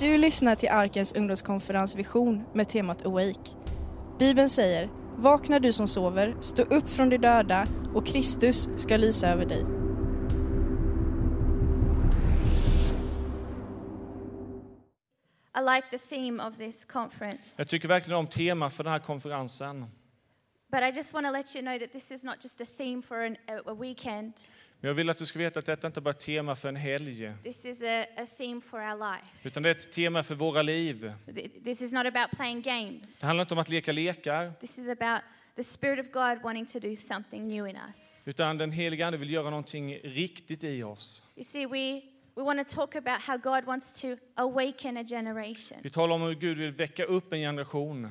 Du lyssnar till Arkens ungdomskonferens Vision med temat Awake. Bibeln säger Vakna du som sover, stå upp från de döda och Kristus ska lysa över dig. I like the theme of this conference. Jag tycker verkligen om tema för den här konferensen. But I just want to let you know that this is not just a theme for an, a, a weekend. Men jag vill att du ska veta att detta inte bara är ett tema för en helg, This is a, a theme for our life. utan det är ett tema för våra liv. Th- This is not about playing games. Det handlar inte om att leka lekar, This is about the Spirit of God wanting to do something new in us. utan den heliga Ande vill göra någonting riktigt i oss. You see, we, we want to talk about how God wants to awaken a generation. Vi talar om hur Gud vill väcka upp en generation.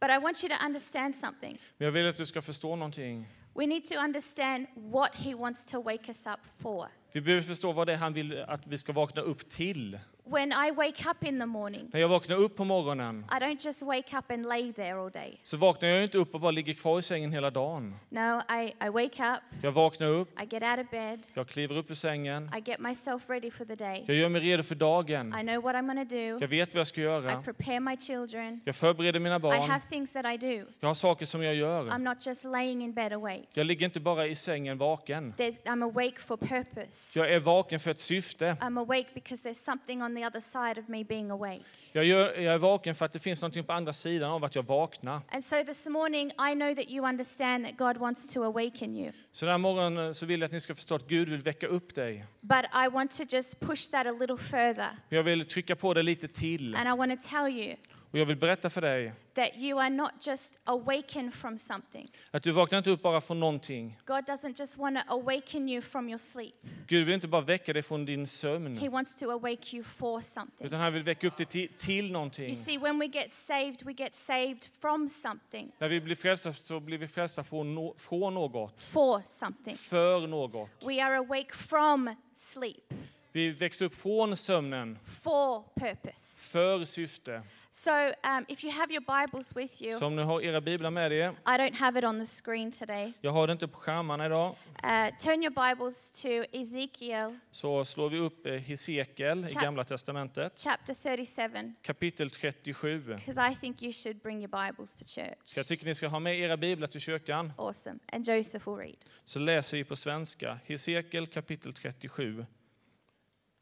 But I want you to understand something. Men jag vill att du ska förstå någonting. We need to understand what He wants to wake us up for. Vi behöver förstå vad det är han vill att vi ska vakna upp till. When I wake up in the morning, När jag vaknar upp på morgonen I don't just wake up and lay there all day. så vaknar jag inte upp och bara ligger kvar i sängen hela dagen. No, I, I wake up, Jag vaknar upp, I get out of bed, jag kliver upp ur sängen, I get myself ready for the day. jag gör mig redo för dagen. I know what I'm going to do. Jag vet vad jag ska I göra. prepare my children. Jag förbereder mina I barn. have things that I do. Jag har saker som jag gör. I'm not just laying in bed awake. Jag ligger inte bara i sängen vaken. There's, I'm awake for purpose. Jag är vaken för ett syfte. I'm awake because there's something on the other side of me being awake. Jag, gör, jag är vaken för att det finns någonting på andra sidan av att jag vaknar. And so this morning, I know that you understand that God wants to awaken you. Så den här morgonen så vill jag att ni ska förstå att Gud vill väcka upp dig. But I want to just push that a little further. Jag vill trycka på det lite till. And I want to tell you Och jag vill berätta för dig that you are not just awakened from something. att du vaknar inte upp bara från någonting. God doesn't just want to awaken you from your sleep. Gud vill inte bara väcka dig från din He sömn. wants to awake you for something. Utan han vill väcka upp dig till, till någonting. You see, when we get saved, we get saved from something, När vi blir frälsta så blir vi frälsta från, nå- från något. for something. För något. We are awake from sleep, Vi växer upp från sömnen. for purpose. För syfte. So, um, if you have your Bibles with you, Så om ni har era biblar med er. I don't have it on the screen today. Jag har det inte på skärmarna idag. Uh, turn your Bibles to Ezekiel Så slår vi upp eh, Hesekiel i Chap- Gamla Testamentet. chapter 37, Kapitel 37. because I think you should bring your Bibles to church. Så jag tycker ni ska ha med era biblar till kyrkan. Awesome. And Joseph will read. Så läser vi på svenska. Hesekiel kapitel 37.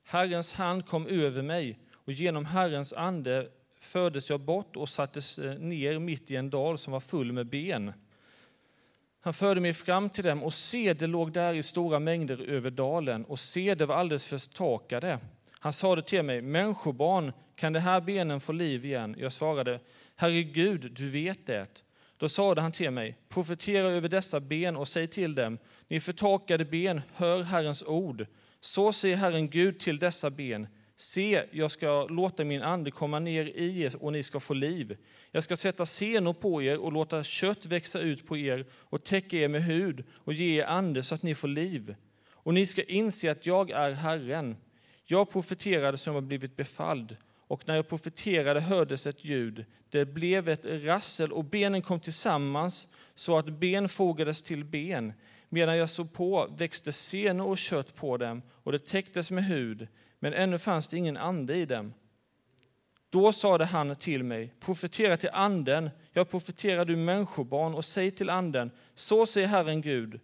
Herrens hand kom över mig och genom Herrens ande fördes jag bort och sattes eh, ner mitt i en dal som var full med ben. Han förde mig fram till dem och sede låg där i stora mängder över dalen och sede var alldeles förstakade. Han sade till mig, människobarn, kan de här benen få liv igen? Jag svarade, Herre Gud, du vet det. Då sade han till mig, profetera över dessa ben och säg till dem, ni förtakade ben, hör Herrens ord. Så säger Herren Gud till dessa ben, se, jag ska låta min ande komma ner i er och ni ska få liv. Jag ska sätta senor på er och låta kött växa ut på er och täcka er med hud och ge er ande så att ni får liv. Och ni ska inse att jag är Herren. Jag profeterade som jag blivit befalld, och när jag profeterade hördes ett ljud. Det blev ett rassel och benen kom tillsammans så att ben fogades till ben. Medan jag såg på växte senor och kött på dem och det täcktes med hud, men ännu fanns det ingen ande i dem. Då sade han till mig, profetera till anden, jag profeterar du människobarn och säg till anden, så säger Herren Gud,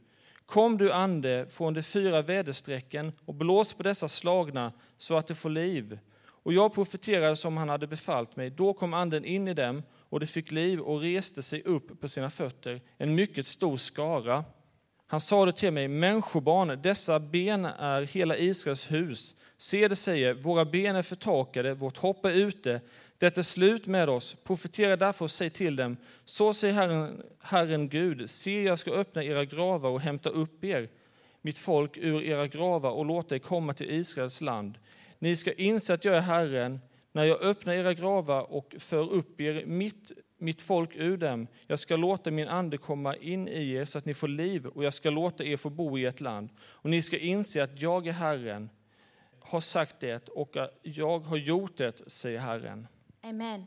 kom du ande från de fyra väderstrecken och blås på dessa slagna så att de får liv. Och jag profeterade som han hade befallt mig, då kom anden in i dem och de fick liv och reste sig upp på sina fötter, en mycket stor skara. Han sade till mig, människobarn, dessa ben är hela Israels hus. Seder säger, våra ben är förtakade, vårt hopp är ute, det är slut med oss. Profetera därför och säg till dem, så säger Herren, Herren Gud, se, jag ska öppna era gravar och hämta upp er, mitt folk, ur era gravar och låta er komma till Israels land. Ni ska inse att jag är Herren, när jag öppnar era gravar och för upp er, mitt, mitt folk ur dem. Jag ska låta min ande komma in i er så att ni får liv och jag ska låta er få bo i ett land. Och ni ska inse att jag är Herren, har sagt det och jag har gjort det, säger Herren. Amen.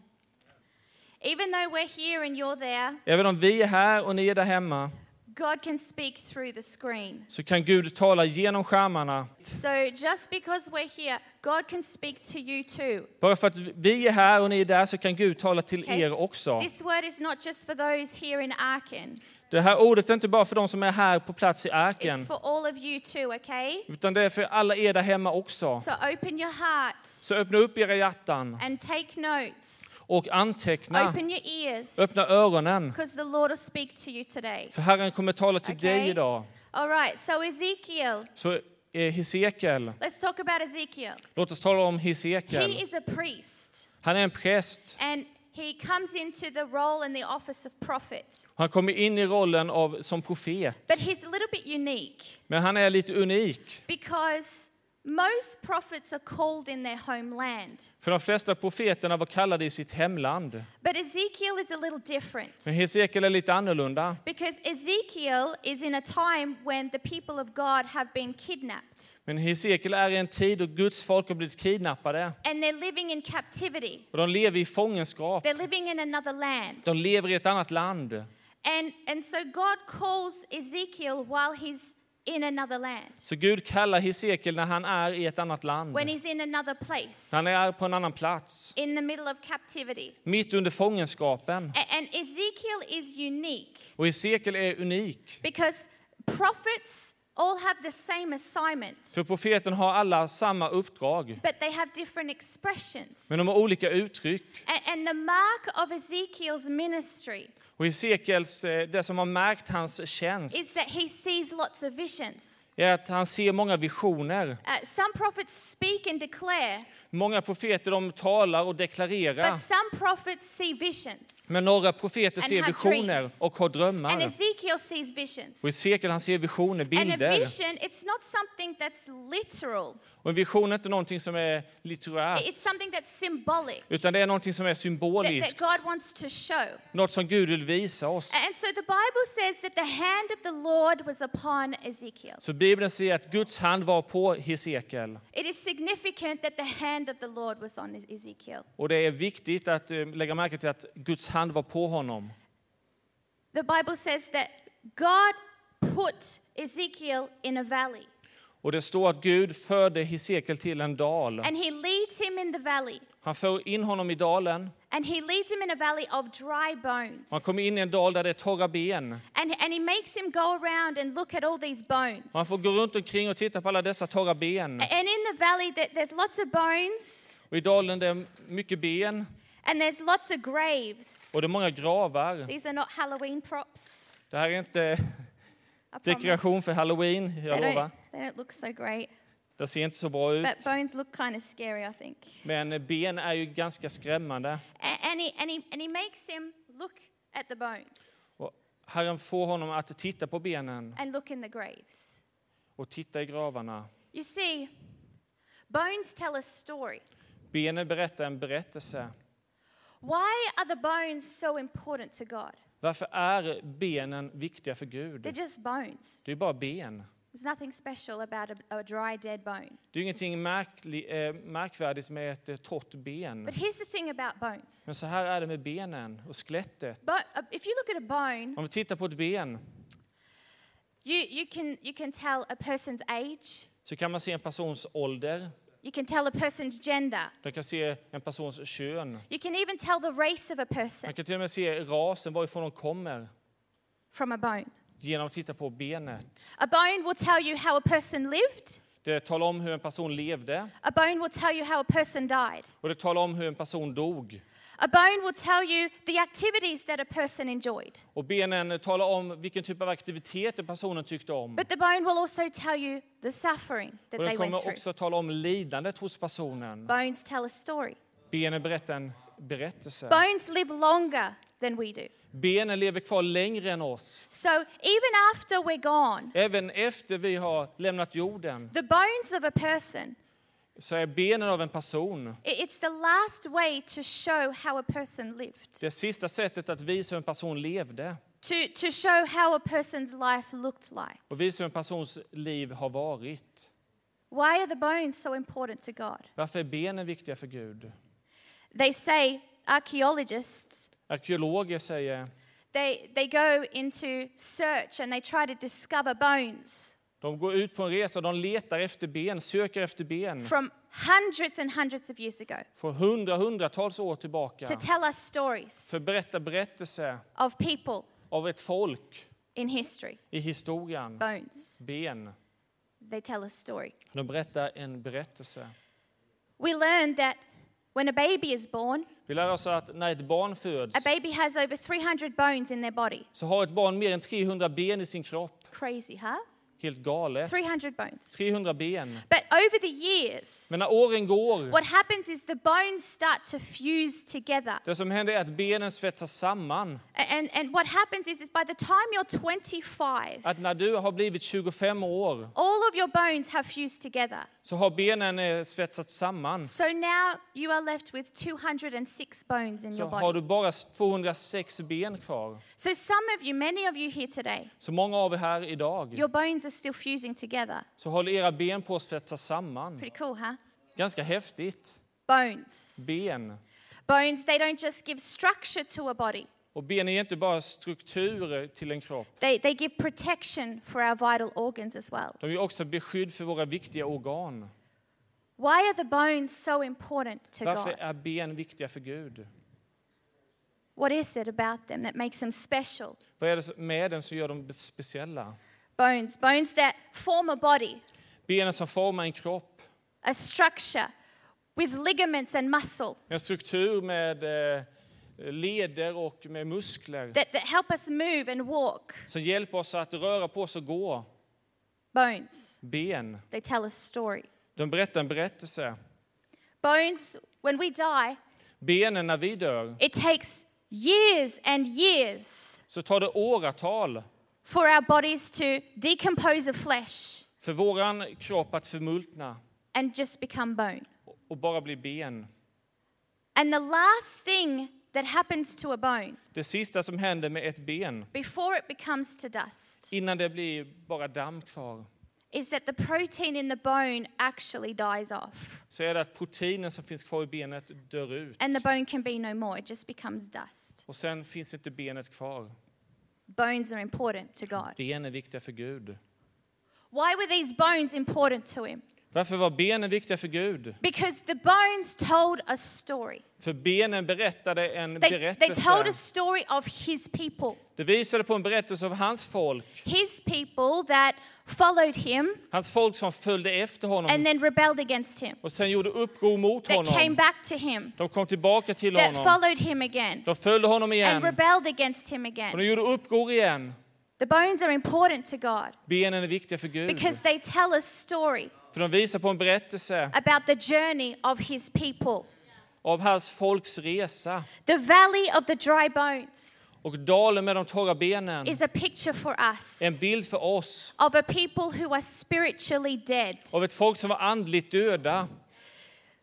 Even though we're here and you're there, Även om vi är här och ni är där hemma, God can speak through the screen. så kan Gud tala genom skärmarna. So just because we're here, God can speak to you too. Bara för att vi är här och ni är där så kan Gud tala till Okay. er också. This word is not just for those here in Aachen. Det här ordet är inte bara för de som är här på plats i arken, for all of you too, okay? utan det är för alla er där hemma också. So open your hearts Så öppna upp era hjärtan and take notes. och anteckna. Ears Öppna öronen, because the Lord will speak to you today. för Herren kommer tala till Okej. dig idag. All right, so Ezekiel. Så eh, Hesekiel, Let's talk about Ezekiel. låt oss tala om He Hesekiel. is a priest Han är en präst. and he comes into the role and the office of prophet. Han kommer in i rollen av, som profet. But he's a little bit unique Men han är lite unik. because most prophets are called in their homeland. För de flesta profeterna var kallade i sitt hemland. But Ezekiel is a little different Men Hesekiel är lite annorlunda. because Ezekiel is in a time when the people of God have been kidnapped Men Hesekiel är i en tid då Guds folk har blivit kidnappade. and they're living in captivity. Och de lever i fångenskap. They're living in another land. De lever i ett annat land. And, and so God calls Ezekiel while he's in another land, Så Gud kallar Hesekiel när han är i ett annat land. when he's in another place, Han är på en annan plats. in the middle of captivity. Mitt under fångenskapen. And Ezekiel is unique Och Hesekiel är unik. because prophets all have the same assignment, För profeten har alla samma uppdrag. but they have different expressions. Men de har olika uttryck. A- And the mark of Ezekiel's ministry Och Hesekiels, eh, det som har märkt hans tjänst is that he sees lots of visions. är att han ser många visioner. Uh, some prophets speak and declare, Många profeter de talar och deklarerar. Men några profeter ser visioner och har And drömmar. Ezekiel sees visions. Och Hesekiel han ser visioner, bilder. vision, it's not something that's literal. Och en vision är inte någonting som är litterärt. It's something that's symbolic. Utan det är någonting som är That, that symboliskt. God wants to show. Något som Gud vill visa oss. And so the Bible says that the hand of the Lord was upon Ezekiel. Så Bibeln säger att Guds hand var på Hesekiel. It is significant that the hand of the Lord was on Ezekiel. Och det är viktigt att eh, lägga märke till att Guds hand var på honom. The Bible says that God put Ezekiel in a valley Och det står att Gud förde Hesekiel till en dal. and he leads him in the valley. Han för in honom i dalen. And he leads him in a valley of dry bones. Han kommer in i en dal där det är torra ben. And, and he makes him go around and look at all these bones. Han får gå runt omkring och titta på alla dessa torra ben. And in the valley, there- there's lots of bones Och i dalen det är mycket ben and there's lots of graves. och det är många gravar. These are not Halloween props. Det här är inte dekoration för halloween, jag lovar. they don't look so great. Det ser inte så bra ut. But bones look kind of scary, I think. Men ben är ju ganska skrämmande. A- And he, and, he, and he makes him look at the bones Och Herren får honom att titta på benen and look in the graves. och titta i gravarna. You see, bones tell a story. Benen berättar en berättelse. Why are the bones so important to God? Varför är benen viktiga för Gud? They're just bones. Det är bara ben. There's nothing special about a, a dry, dead bone. Det är ingenting märkli, eh, märkvärdigt med ett eh, torrt ben. But here's the thing about bones. Men så här är det med benen och skelettet. Bo- uh, if you look at a bone, Om vi tittar på ett ben you, you, can, you can tell a person's age, så kan man se en persons ålder. you can tell a person's gender, Man kan se en persons kön. you can even tell the race of a person Man kan till och med se rasen, varifrån de kommer, from a bone. Genom att titta på benet. A bone will tell you how a person lived, Det talar om hur en person levde a bone will tell you how a person died. och det talar om hur en person dog. A bone will tell you the activities that a person enjoyed. Och benen talar om vilken typ av aktiviteter personen tyckte om. But the bone will also tell you the suffering that Och they den went kommer through. också tala om lidandet hos personen. Bones tell a story. Benen berättar en berättelse. Bones live longer than we do. Benen lever kvar längre än oss. So even after we're gone, Även efter vi har lämnat jorden the bones of a person, så är benen av en person i- it's the last way to show how a person lived, det sista sättet att visa hur en person levde to, to show how a person's life looked like. och visa hur en persons liv har varit. Why are the bones so important to God? Varför är benen viktiga för Gud? They say, archaeologists, Arkeologer säger they, they go into search and they try to discover bones De går ut på en resa de letar efter ben, söker efter ben. from hundreds and hundreds of years ago Från hundra, hundratals år tillbaka. to tell us stories För att berätta berättelse of people av ett folk in history. i historien. Bones. Ben. They tell a story. De berättar en berättelse. We learn that when a baby is born, Vi lär oss att när ett barn föds a baby has over 300 bones in their body. så har ett barn mer än 300 ben i sin kropp. Crazy, huh? Helt galet. 300 bones. 300 ben. But over the years, Men när åren går, what happens is the bones start to fuse together. det som händer är att benen svetsas samman. And, and what happens is, is by the time you're 25, Att när du har blivit 25 år all of your bones have fused together. Så har benen eh, svetsats samman. So now you are left with 206 bones in Så your har du body. bara 206 ben kvar. So some of you, many of you here today, Så många av er här idag your bones are still fusing together. så håller era ben på att svetsas samman. Pretty cool, huh? Ganska häftigt. Bones. Ben. Bones, they don't just give structure to a body. Och ben är inte bara strukturer till en kropp. They, they give protection for our vital organs as well. De ger också beskydd för våra viktiga organ. Why are the bones so important to Varför God? är ben viktiga för Gud? What is it about them that makes them special? Vad är det med dem som gör dem speciella? Bones, bones that form a body, Benen som formar en kropp. a structure with ligaments and muscle En struktur med eh, leder och med muskler that, that help us move and walk. som hjälper oss att röra på oss och gå. Bones, Ben. they tell a story. De berättar en berättelse. Bones, when we die, Benen när vi dör it takes years and years så tar det åratal for our bodies to decompose of flesh för våran kropp att förmultna and just become bone. och bara bli ben. And the last thing that happens to a bone Det sista som händer med ett ben before it becomes to dust innan det blir bara damm kvar is that the protein in the bone actually dies off så är det att proteinen som finns kvar i benet dör ut. and the bone can be no more. It just becomes dust. Och sen finns inte benet kvar. Bones are important to God. Ben är viktiga för Gud. Why were these bones important to him? Varför var benen viktiga för Gud? Because the bones told a story. För benen berättade en They, they told a berättelse. story of his people. Det visade på en berättelse av hans folk. His people that followed him Hans folk som följde efter and honom then rebelled against him, och sen gjorde uppror mot that came honom. back to him, De kom tillbaka till that honom. followed him again, De följde honom and igen rebelled against him och de again. gjorde uppror igen. The bones are important to God Benen är viktiga för Gud. because they tell a story För de visar på en berättelse about the journey of his people. av hans folks resa. The valley of the dry bones Och dalen med de torra benen. is a picture for us En bild för oss of a people who are spiritually dead, av ett folk som var andligt döda.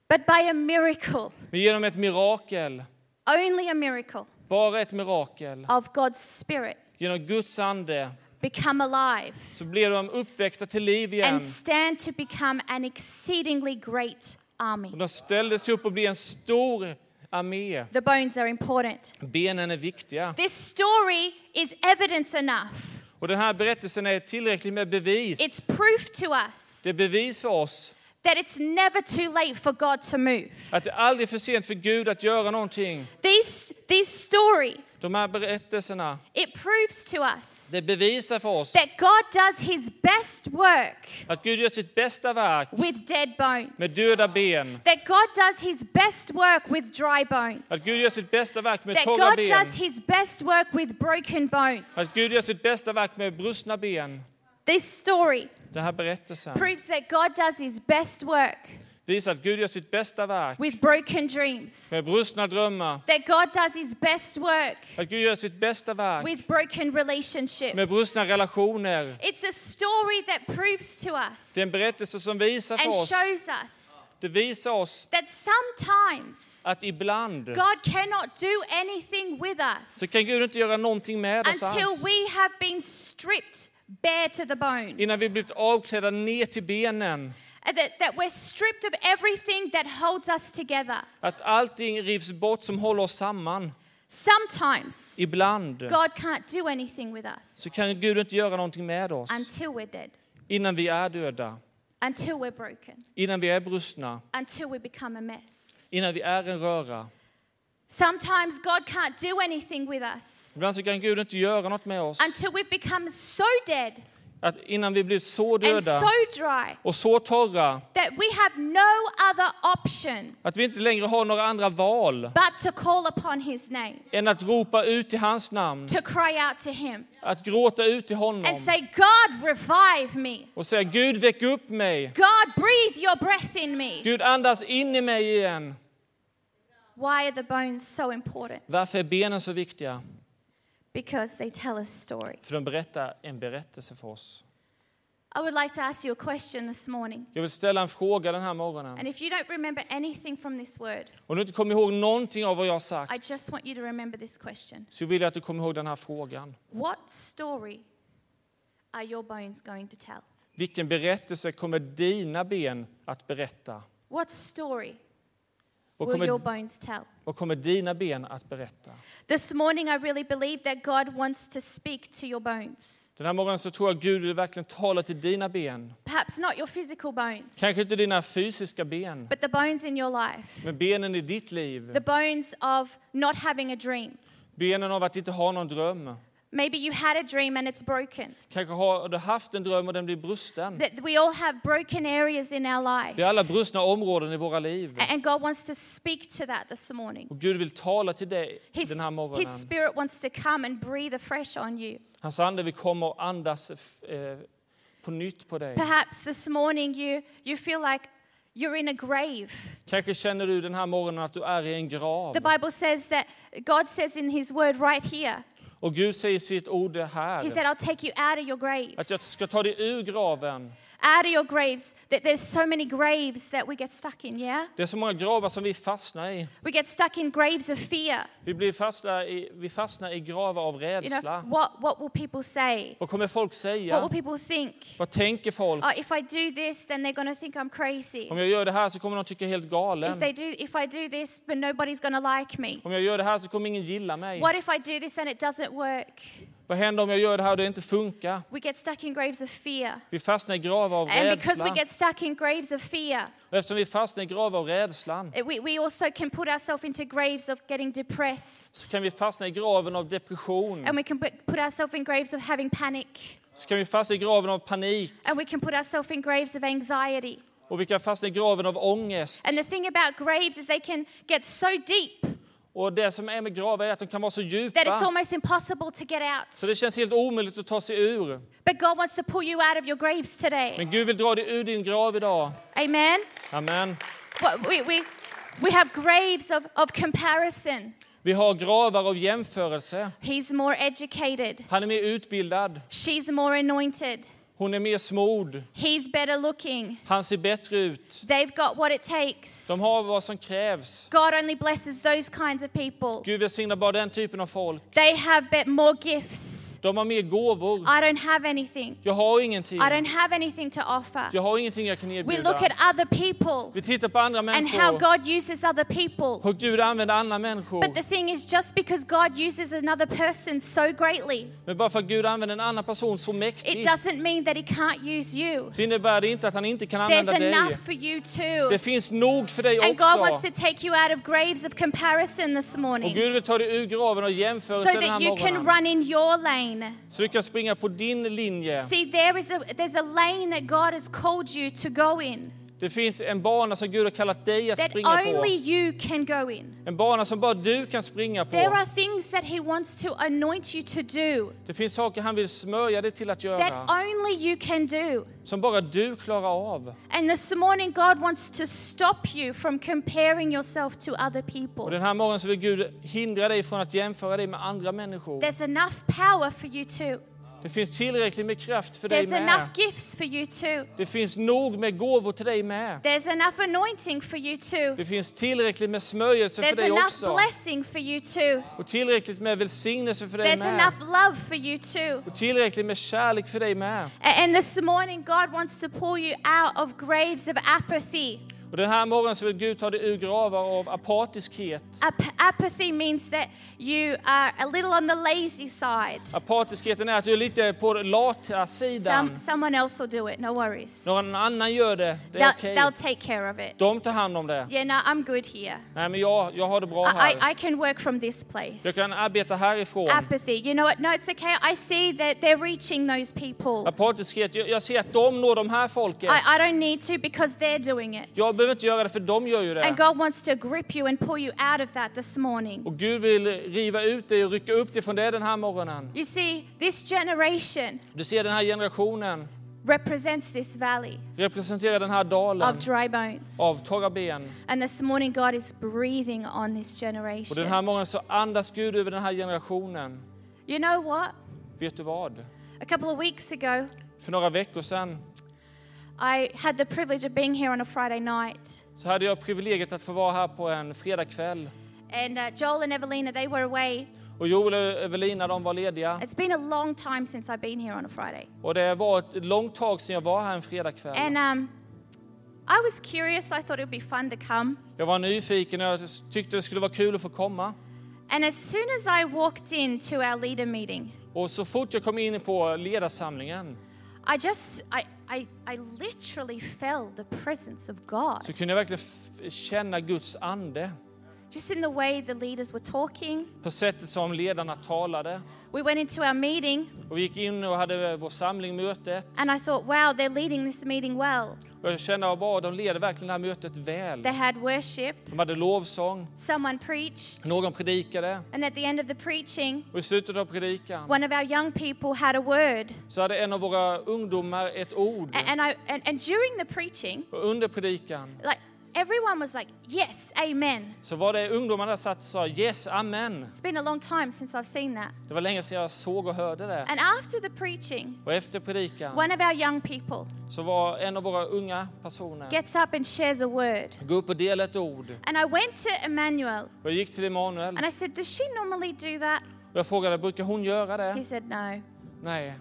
but by a miracle, Men genom ett mirakel, only a miracle bara ett mirakel, of God's Spirit, genom Guds ande, become alive så blev de uppväckta till liv igen. and stand to become an exceedingly great army. Och de ställde sig upp och blev en stor armé. The bones are important. Benen är viktiga. This story is evidence enough. Och den här berättelsen är tillräckligt med bevis. It's proof to us Det är bevis för oss that it's never too late for God to move. att det aldrig är för sent för Gud att göra någonting. This, this story, De här berättelserna, proves to us det bevisar för oss that God does his best work att Gud gör sitt bästa verk with dead bones. med döda ben. That God does his best work with dry bones. Att Gud gör sitt bästa verk med That torra God ben. does his best work with broken bones. Att Gud gör sitt bästa verk med brustna ben. This story Den här berättelsen proves that God does his best work visar att Gud gör sitt bästa verk with broken dreams. med brustna drömmar. That God does his best work Att Gud gör sitt bästa verk with broken relationships. med brustna relationer. It's a story that proves to us Det är en berättelse som visar för and oss, shows us det visar oss that sometimes att ibland God cannot do anything with us så kan Gud inte göra någonting med oss until alls. we have been stripped bare to the bone. Innan vi blivit avklädda ner till benen. And That, that we're stripped of everything that holds us together. Att allting rivs bort som håller oss samman. Sometimes ibland, God can't do anything with us så kan Gud inte göra någonting med oss until we're dead, innan vi är döda, until we're broken, innan vi är brustna, until we become a mess. innan vi är en röra. Sometimes God can't do anything with us Ibland så kan Gud inte göra något med oss until we've become so dead att innan vi blir så döda so dry och så torra that we have no other option att vi inte längre har några andra val but to call upon His name, än att ropa ut i hans namn, to cry out to Him att gråta ut till and honom say, God, revive me. och säga Gud väck upp mig. God, breathe your breath in me. Gud andas in i mig igen. Why are the bones so important? Varför är benen så viktiga? Because they tell a story. För de berättar en berättelse för oss. I would like to ask you a question this morning. Jag vill ställa en fråga den här morgonen. And if you don't remember anything from this word, Om du inte kommer ihåg någonting av vad jag har I sagt just want you to remember this question. så vill jag att du kommer ihåg den här frågan. What story are your bones going to tell? Vilken berättelse kommer dina ben att berätta? What story Vad will your kommer, bones tell? vad kommer dina ben att berätta? This morning, I really believe that God wants to speak to your bones. Den här morgonen så tror jag Gud vill verkligen tala till dina ben. Perhaps not your physical bones, Kanske inte dina fysiska ben, but the bones in your life. men benen i ditt liv. The bones of not having a dream. Benen av att inte ha någon dröm. Maybe you had a dream and it's broken. Kanske har du haft en dröm och den blir brusten. That we all have broken areas in our Vi life. har alla brustna områden i våra liv. And God wants to speak to that this morning. Och Gud vill tala till dig His, den här his morgonen. spirit wants to come and breathe afresh on you. Hans ande vill komma och andas eh, på nytt på dig. Perhaps this morning you, you feel like you're in a grave. Kanske känner du den här morgonen att du är i en grav. The Bible says that God says in His word right here, Och Gud säger i sitt ord He här said, I'll take you out of your att jag graves. ska ta dig ur graven. Out of your graves. That there's so many graves that we get stuck in, yeah? Det är så många gravar som vi fastnar i. We get stuck in graves of fear. Vi, blir fastnar i, vi fastnar i gravar av You know, rädsla. what, what will people say? Vad kommer folk What säga? will people think? Vad tänker folk? Oh, if I do this, then they're to think I'm crazy. Om jag gör det här så kommer de tycka jag är helt If, galen. they do, if I do this, but nobody's to like me. Om jag gör det här så kommer ingen gilla mig. What if I do this and it doesn't work? Vad händer om jag gör det här och det inte funkar? We get stuck in graves of fear. Vi fastnar i gravar av And because we get stuck in graves of fear, Och eftersom vi fastnar i gravar av rädslan eh, we, we also can put ourselves into graves of getting depressed. så kan vi fastna i graven av depression. And we can put ourselves in graves of having panic. Så kan vi fastna i graven av panik. And we can put ourselves in graves of anxiety. Och vi kan fastna i graven av ångest. And the thing about graves is they can get so deep Och det som är med gravar är att de kan vara så that it's djupa almost impossible to get out. så det känns helt omöjligt att ta sig ur. But God wants to pull you out of your graves today. Men Gud vill dra dig ur din grav idag. Amen. Amen. We, we, we have graves of, of comparison. Vi har gravar av jämförelse. He's more educated. Han är mer utbildad. She's more anointed. Hon är mer smord. He's better looking. Han ser bättre ut. They've got what it takes. De har vad som krävs. God only blesses those kinds of people. Gud välsignar bara den typen av folk. They have bet more gifts. De har mer gåvor. I don't have anything. Jag har ingenting. I don't have anything to offer. Jag har ingenting jag kan We erbjuda. look at other people Vi tittar på andra and how människor. God uses other people. Hur Gud använder andra människor. But the thing is, just because God uses another person so greatly, Men bara för att Gud använder en annan person så it mäktigt doesn't mean that He can't use you. så innebär det inte att han inte kan There's använda dig. enough for you Det too. finns nog för dig And God wants också. to take you out of graves of comparison this Och morning Gud vill ta dig ur graven och so jämförelse den här that you can morgonen. run in your lane. Så du kan springa på din linje. See, there is a there's a lane that God has called you to go in Det finns en bana som Gud har kallat dig att that springa only på. you can go in. En bana som bara du kan springa There på. are things that He wants to anoint you to do Det finns saker han vill smörja dig till att that göra. only you can do. Som bara du klarar av. And this morning, God wants to stop you from comparing yourself to other Och people. den här morgonen så vill Gud hindra dig från att jämföra dig med andra människor. There's enough power for you too. Det finns tillräckligt med kraft för dig There's med. enough gifts for you too. Det finns nog med gåvor till dig med. There's enough anointing for you too. Det finns tillräckligt med smörjelse för There's dig enough också. blessing for you too. Och tillräckligt med välsignelse för dig There's med. enough love for you too. Och tillräckligt med kärlek för dig med. A- And this morning, God wants to pull you out of graves of apathy. Och den här morgonen så vill Gud ta dig ur gravar av apatiskhet. Ap- apathy means that you are a little on the lazy side. Apatiskheten är att du är lite på lata sidan. Some, someone else will do it, no worries. Någon annan gör det, det är okej. they'll take care of it. De tar hand om det. Yeah, no, I'm good here. Nej, men jag, jag har det bra I, I, här. I can work from this place. Jag kan arbeta härifrån. Apathy, you know what? No, it's okay. I see that they're reaching those people. Apatiskhet, jag, jag ser att de når de här folken. I, I don't need to because they're doing it. Behöver inte göra det för de gör ju And det. God wants to grip you and pull you out of that this morning. Och Gud vill riva ut dig och rycka upp dig från det den här morgonen. You see, this generation Du ser den här generationen represents this valley representerar den här dalen of dry bones. av torra ben. And this morning, God is breathing on this Och den här generation. morgonen så andas Gud över den här generationen. You know what? Vet du vad? A couple of weeks ago, För några veckor sedan I had the privilege of being here on a Friday night. så hade jag privilegiet att få vara här på en fredagkväll. And uh, Joel and Evelina, they were away. Och Joel och Evelina de var lediga. It's been a long time since I've been here on a Friday. Och det var ett långt tag sedan jag var här en fredagkväll. And um, I was curious. I thought it would be fun to come. Jag var nyfiken och jag tyckte det skulle vara kul att få komma. And as soon as I walked into our leader meeting, Och så fort jag kom in på ledarsamlingen i just, I, I, I literally felt the presence of God. så kunde jag verkligen känna Guds ande. Just in the way the leaders were talking. På sättet som ledarna talade. We went into our meeting Och vi gick in och hade vår samling, mötet. and I thought, wow, they're leading this meeting well. Och jag kände att wow, de leder verkligen det här mötet väl. They had worship, De hade lovsång, someone preached, någon predikade. and at the end of the preaching, Och i slutet av predikan one of our young people had a word. så hade en av våra ungdomar ett ord. A- And, I, and, and during the preaching, Och under predikan like everyone was like, yes, amen. så var det ungdomarna satt och sa yes, amen. It's been a long time since I've seen that. Det var länge sedan jag såg och hörde det. And after the preaching, Och efter predikan one of our young people så var en av våra unga personer gets up and shares a word. gå upp och dela ett ord. And I went to Emmanuel Och jag gick till Emanuel and I said, Does she normally do that? och jag frågade, brukar hon göra He det? said, No. Nej.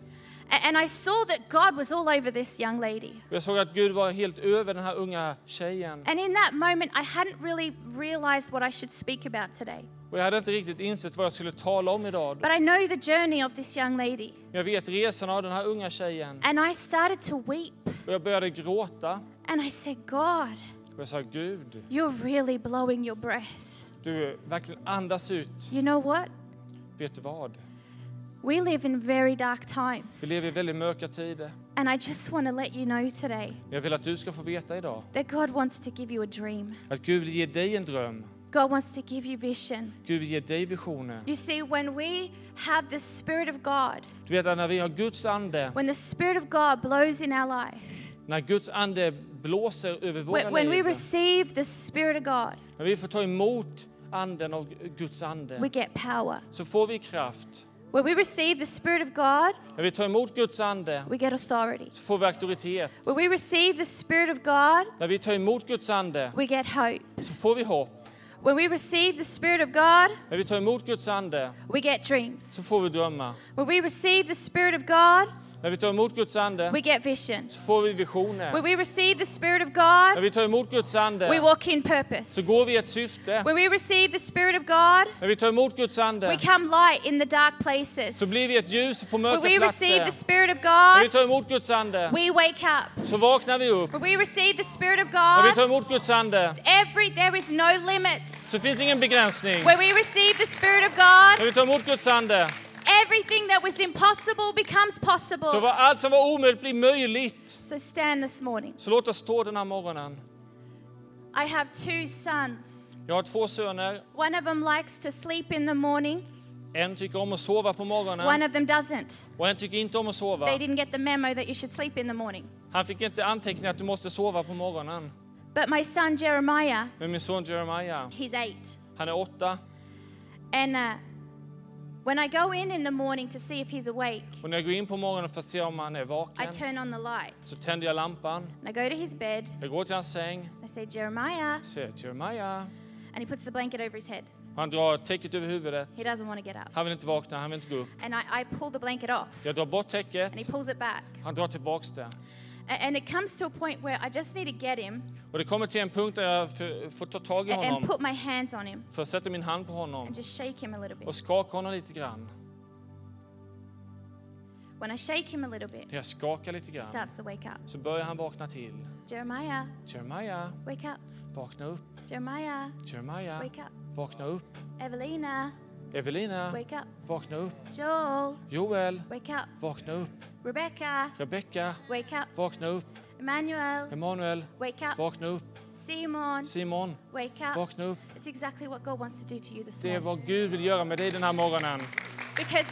And I saw that God was all over this young lady. Jag såg att Gud var helt över den här unga tjejen. And in that moment, I hadn't really realized what I should speak about today. Och jag hade inte riktigt insett vad jag skulle tala om idag. But I know the journey of this young lady. Jag vet resan av den här unga tjejen. And I started to weep. Och jag började gråta. And I said, God, Och jag sa, Gud, you're really blowing your breath. du verkligen andas ut. You know what? Vet du vad? We live in very dark times. Vi lever i väldigt mörka tider. And I just want to let you know today Jag vill att du ska få veta idag that God wants to give you a dream. att Gud vill ge dig en dröm. God wants to give you vision. Gud vill ge dig visioner. You see, when we have the Spirit of God, Du vet när vi har Guds ande, when the Spirit of God blows in our life, när Guds ande blåser över våra when, when we liv, receive the Spirit of God, när vi får ta emot anden av Guds ande, we get power. så får vi kraft. When we receive the Spirit of God, När vi tar emot Guds ande we get authority. så får vi auktoritet. When we receive the Spirit of God, När vi tar emot Guds ande we get hope. så får vi hopp. When we receive the Spirit of God, När vi tar emot Guds ande we get dreams. så får vi. When we receive the Spirit of God, När vi tar emot Guds ande we get vision. så får vi visioner. When we receive the Spirit of När God, vi tar emot Guds we ande walk in purpose. så går vi i ett syfte. When we receive the Spirit of God, När vi tar emot Guds we ande come light in the dark places. så blir vi ett ljus på When mörka we receive the platser. Spirit of När vi God, tar emot Guds ande we wake up. så vaknar vi upp. When we receive the Spirit of När vi God, tar emot Guds ande every there is no limits. så finns ingen begränsning. When we receive the Spirit of När God, vi tar emot Guds ande everything that was impossible becomes så possible. var allt som var omöjligt blir möjligt. So stand this morning. Så låt oss stå den här morgonen. I have two sons. Jag har två söner. One of them likes to sleep in the morning, En tycker om att sova på one morgonen of them doesn't. och en tycker inte om att sova. They didn't get the memo that you should sleep in the morning. Han fick inte anteckna att du måste sova på morgonen. But my son Jeremiah, Men min son Jeremiah, he's eight. han är åtta. And uh, when I go in in the morning to see if he's awake, Och när jag går in på morgonen för att se om han är I vaken turn on the light. så tänder jag lampan. And I go to his bed. Jag går till hans säng, I say, Jeremiah. säger Jeremiah. And he puts the blanket over his head. Han drar täcket över huvudet. He doesn't want to get up. Han vill inte vakna, han vill inte gå upp. And I, I pull the blanket off. Jag drar bort And he täcket. pulls it back. Han drar tillbaks det. And it comes to a point where I just need to get him Och det kommer till en punkt där jag får ta tag i a- and honom, put my hands on him för att sätta min hand på honom and just shake him a little bit. och skaka honom lite grann. When I shake him a little bit, När jag skakar lite grann starts to wake up. så börjar han vakna till. Jeremiah, Jeremiah, wake up. vakna upp. Jeremiah, Jeremiah, wake up. vakna upp. Evelina, Evelina, wake up. vakna upp. Joel, Joel, wake up. vakna upp. Rebecca, Rebecka, wake up. vakna upp. Emmanuel, Emanuel, wake up. vakna upp. Simon, Simon, wake up. vakna upp. It's exactly what God wants to do to you this Det är morning. vad Gud vill göra med dig den här morgonen. Because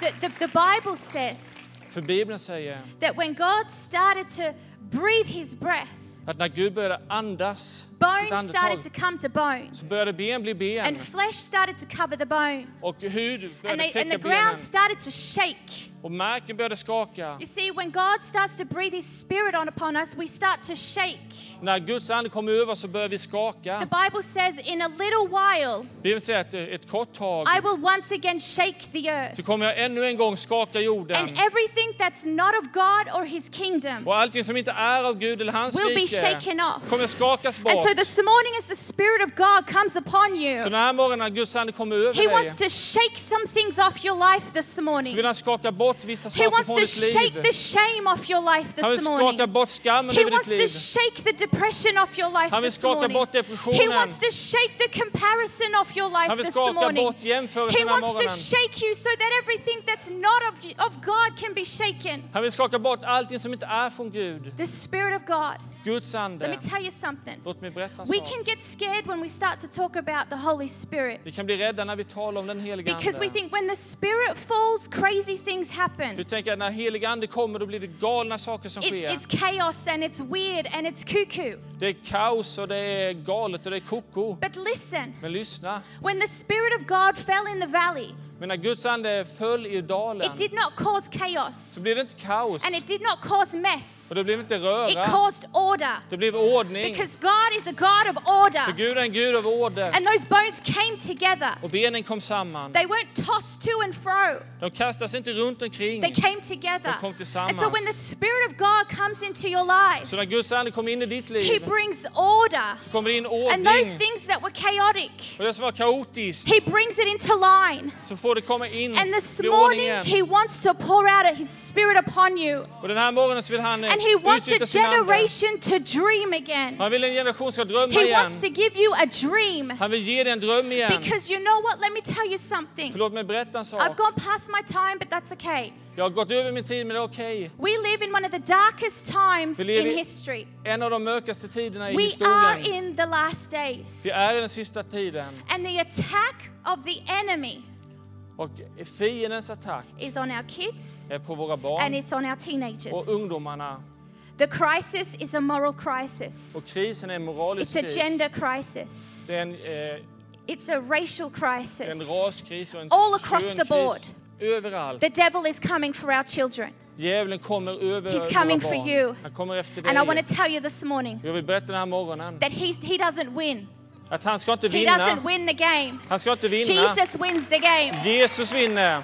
the, the, the Bible says För Bibeln säger that when God started to breathe his breath, att när Gud började andas bones started to come to bone, så började ben bli ben and flesh started to cover the bone, och hud and, började they, and the ground started to shake. och marken började skaka. You see, when God starts to breathe his spirit on upon us, we start to shake. När Guds ande kommer över så börjar vi The skaka. Bible says, in a little while, Bibeln säger att ett kort tag I will once again shake the earth. så kommer jag ännu en gång skaka And jorden everything that's not of God or his kingdom och allting som inte är av Gud eller hans will be rike shaken off. kommer skakas And bort. So this morning, as the Spirit of God comes upon Så you, den här morgonen när Guds ande kommer över He dig wants to shake some things off your life this så morning. vill han skaka bort vissa He saker wants från to ditt shake liv. the shame off your life Han vill this skaka morning. bort skammen He över wants ditt to liv. shake the depression off your life Han vill this skaka morning. bort He depressionen. wants to shake the comparison off your life Han vill this skaka morning. bort He jämförelsen den här wants to morgonen. shake you so that everything that's not of, of God can be shaken. Han vill skaka bort allting som inte är från Gud. The Spirit of God. Guds Let ande. me tell you something. Låt mig berätta en We sak. can get scared when we start to talk about the Holy Spirit Vi kan bli rädda när vi talar om den heliga because we Ande. think when the Spirit falls, crazy things happen. Vi tänker att när heliga Ande kommer då blir det galna saker som It's, sker. it's chaos and it's weird and it's cuckoo. Det är kaos och det är galet och det är koko. But listen, Men lyssna. when the Spirit of God fell in the valley, Men när Guds ande föll i dalen it did not cause chaos så blev det inte kaos. and it did not cause mess. Och det blev inte It röra. caused order Det blev ordning. because God is a God of För order. Gud är en Gud av order. And those bones came together. Och benen kom samman. They weren't tossed to and fro. De kastas inte runt omkring. They came together. De kom tillsammans. And so when the Spirit of God comes into your life, Så när Guds ande kommer in i ditt He liv brings order. så kommer det in And those ordning. things that were chaotic, Och det som var kaotiskt He brings it into line. så får det komma in And this morning. He wants to pour out His Spirit upon you. Och den här morgonen vill han eh, And He wants a generation to dream again. Han vill en generation ska drömma He igen. wants to give you a dream. Han vill ge dig en dröm igen. Because you know what? Let me tell you something. Förlåt mig berätta en I've sak. gone past my time, but that's okay. Jag har gått över min tid men det är okej. We live in one of the darkest times in history. En av de mörkaste tiderna i We are historien. in the last days. Vi är i den sista tiden. And the attack of the enemy Och fiendens attack is on our kids är på våra and it's on our teenagers. och ungdomarna. The crisis is a moral crisis. Och krisen är en moralisk It's a gender crisis. Det är en, eh, It's a racial crisis. en raskris och en All across the board. Överallt. The devil is coming for our children. Djävulen kommer över He's våra coming for you. Han kommer efter And I want to tell you this morning Jag vill berätta den här morgonen that he's, he doesn't win. Att han ska inte He doesn't vinna. win the game. Han ska inte vinna. Jesus wins the game. Jesus vinner.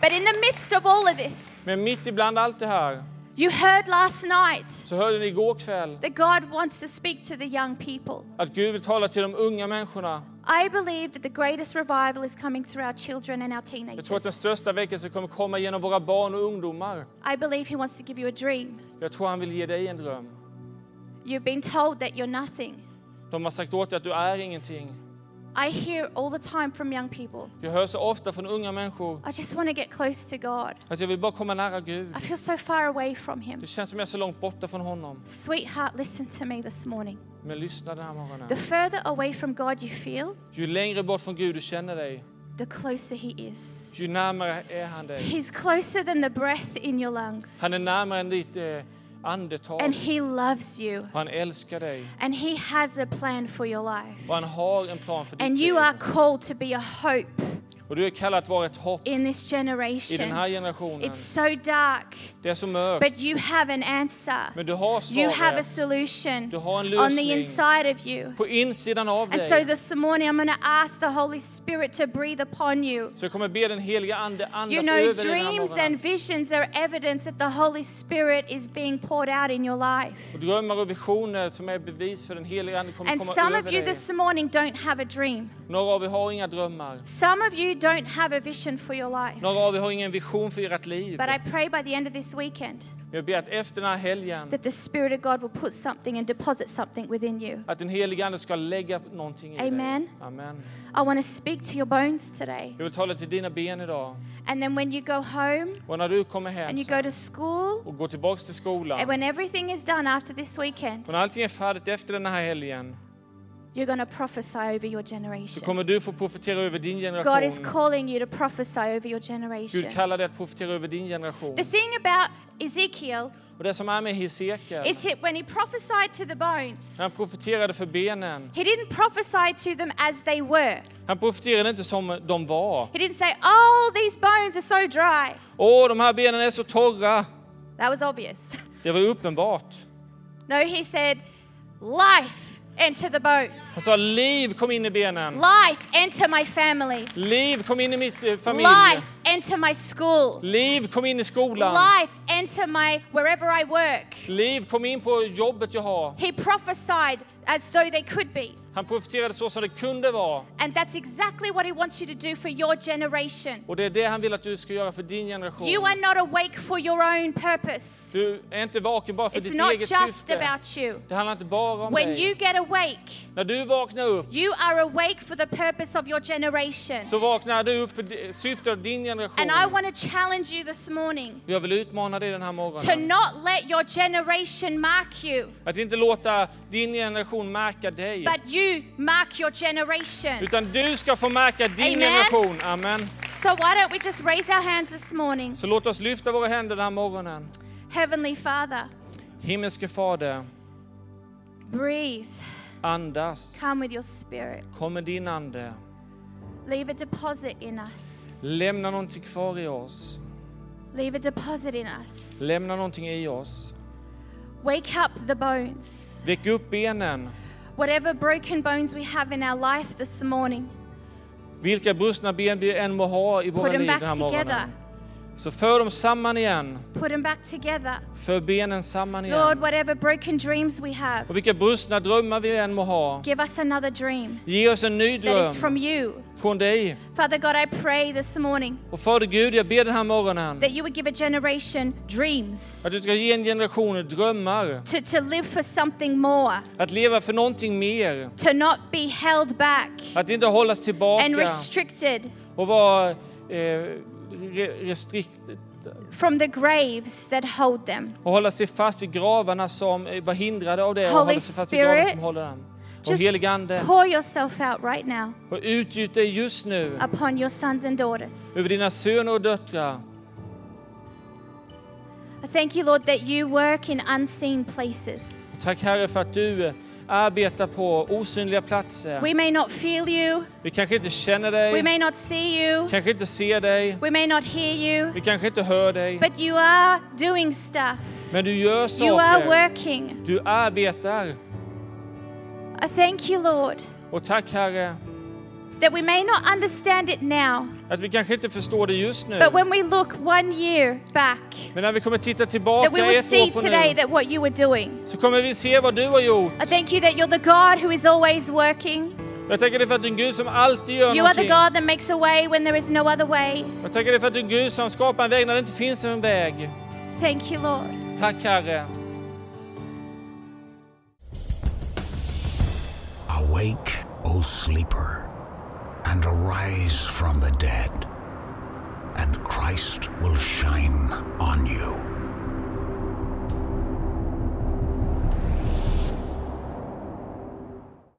But in the midst of all of this, Men mitt ibland allt det här you heard last night så hörde ni igår kväll that God wants to speak to the young people. att Gud vill tala till de unga människorna. I believe that the greatest revival is coming through our children and our Jag tror att den teenagers. största väckelsen kommer komma genom våra barn och ungdomar. I believe He wants to give you a dream. Jag tror han vill ge dig en dröm. You've been told that you're nothing. De har sagt åt dig att du är ingenting. I hear all the time from young people, Jag hör så ofta från unga människor I just want to get close to God. att jag vill bara komma nära Gud. I feel so far away from Him. Det känns som jag är så långt borta från honom. Sweetheart, listen to me this morning. Men lyssna den här morgonen. The further away from God you feel, Ju längre bort från Gud du känner dig, the closer He is. ju närmare är han dig. He's closer than the breath in your lungs. Han är närmare än ditt eh, andetag. And He loves you. Han älskar dig. And He has a plan for your life. Och han har en plan för ditt And you liv. are called to be a hope Och du är kallad att vara ett hopp in this i den här generation. generationen. It's so dark, Det är så mörkt, but you have an answer. men du har You have a svaret solution Du har en on the lösning. inside of you. på insidan av And so dig. this morning, I'm going to ask the Holy Spirit to breathe upon you. Så jag kommer be den heliga Ande You andas know, över dig den här dreams and visions are evidence that the Holy Spirit is being poured out in your life. Och drömmar och visioner som är bevis för den heliga Ande kommer And komma some över of you dig. this morning don't have a dream. Några av er har inga drömmar. Some of you don't have a vision for your life. Några av er har ingen vision för ert liv. But I pray by the end of this weekend Jag ber att efter den här helgen that the Spirit of God will put something and deposit something within you. att den heliga Ande ska lägga någonting i Amen. dig. Amen. I want to speak to your bones today. Jag vill tala till dina ben idag. And then when you go home Och när du kommer hem and you sen go to school, och går tillbaks till skolan. and when everything is done after this weekend, Och när allting är färdigt efter den här helgen you're to prophesy over your så generation. kommer du få profetera över din God is generation. calling you to prophesy over your Gud generation. kallar dig att profetera över din generation. The thing about Ezekiel Och det som är med Hesekiel, is that when he prophesied to the bones, han profeterade för benen, he didn't prophesy to them as they were. han profeterade inte som de var. He didn't say, Oh, these bones are so dry. Åh, de här benen är så torra. That was obvious. Det var uppenbart. No, he said, Life enter the bones. Han sa liv kom in i benen. Life enter my family. Liv kom in i mitt eh, familj. Life enter my school. Liv kom in i skolan. Life enter my wherever I work. Liv kom in på jobbet jag har. He prophesied as though they could be. Han profeterade så som det kunde vara. And that's exactly what he wants you to do for your generation. Och det är det han vill att du ska göra för din generation. You are not awake for your own purpose. Du är inte vaken bara för It's ditt not eget just syfte. about you. Det handlar inte bara om When dig. you get awake, När du vaknar upp you are awake for the purpose of your generation. så vaknar du upp för syftet av din generation. And I want to challenge you this morning Jag vill utmana dig den här to morgonen. not let your generation mark you, Att inte låta din generation märka dig. but you mark your generation. Utan du ska få märka din Amen. generation. Amen. So why don't we just raise our hands this morning? Så låt oss lyfta våra händer den här morgonen. Heavenly Father, Himmelske Fader, breathe. andas. Come with your spirit. Kom med din ande. Leave a deposit in us. Lämna någonting kvar i oss. Leave a deposit in us. Lämna någonting i oss. Wake up the bones. Väck upp benen. Whatever broken bones we have in our life this morning, Vilka brustna ben vi än må ha i våra liv den här morgonen. Så för dem samman igen. Put them back together. För benen samman Lord, igen. whatever broken dreams we have, Och vilka brustna drömmar vi än må ha. give us another dream Ge oss en ny that is from dröm you. från dig. Father God, I pray this morning Och Fader Gud, jag ber den här morgonen that you would give a generation dreams att du ska ge en generation drömmar. to, to live for something more, Att leva för någonting mer. to not be held back Att inte hållas and tillbaka restricted och vara eh, from the graves that hold them. och hålla sig fast vid gravarna som var hindrade av det och Holy hålla sig fast vid gravarna som håller dem. Och Just helig Ande, pour yourself out right now och utgjut dig just nu upon your sons and daughters. över dina söner och döttrar. I thank you, Lord, that you work in unseen places. Tack Herre för att du arbetar på osynliga platser. We may not feel you, Vi kanske inte känner we dig, may not see you, kanske inte ser dig, we may not hear you, vi kanske inte hör dig. but you are doing stuff. Men du gör You are saker. working. Du arbetar. I thank you, Lord, Och tack Herre, that we may not understand it now, att vi kanske inte förstår det just nu. but when we look one year back, Men när vi kommer titta that tillbaka we will ett år see från today nu that what you were doing. så kommer vi se vad du har gjort. I thank you that you're the God who is always working. Jag tackar dig för att du är en Gud som alltid gör You are the någonting. God that makes a way when there is no other way. Jag tackar dig för att du är en Gud som skapar en väg när det inte finns en väg. Thank you, Lord. Tack Herre. Awake, O sleeper, and arise from the dead, and Christ will shine on you.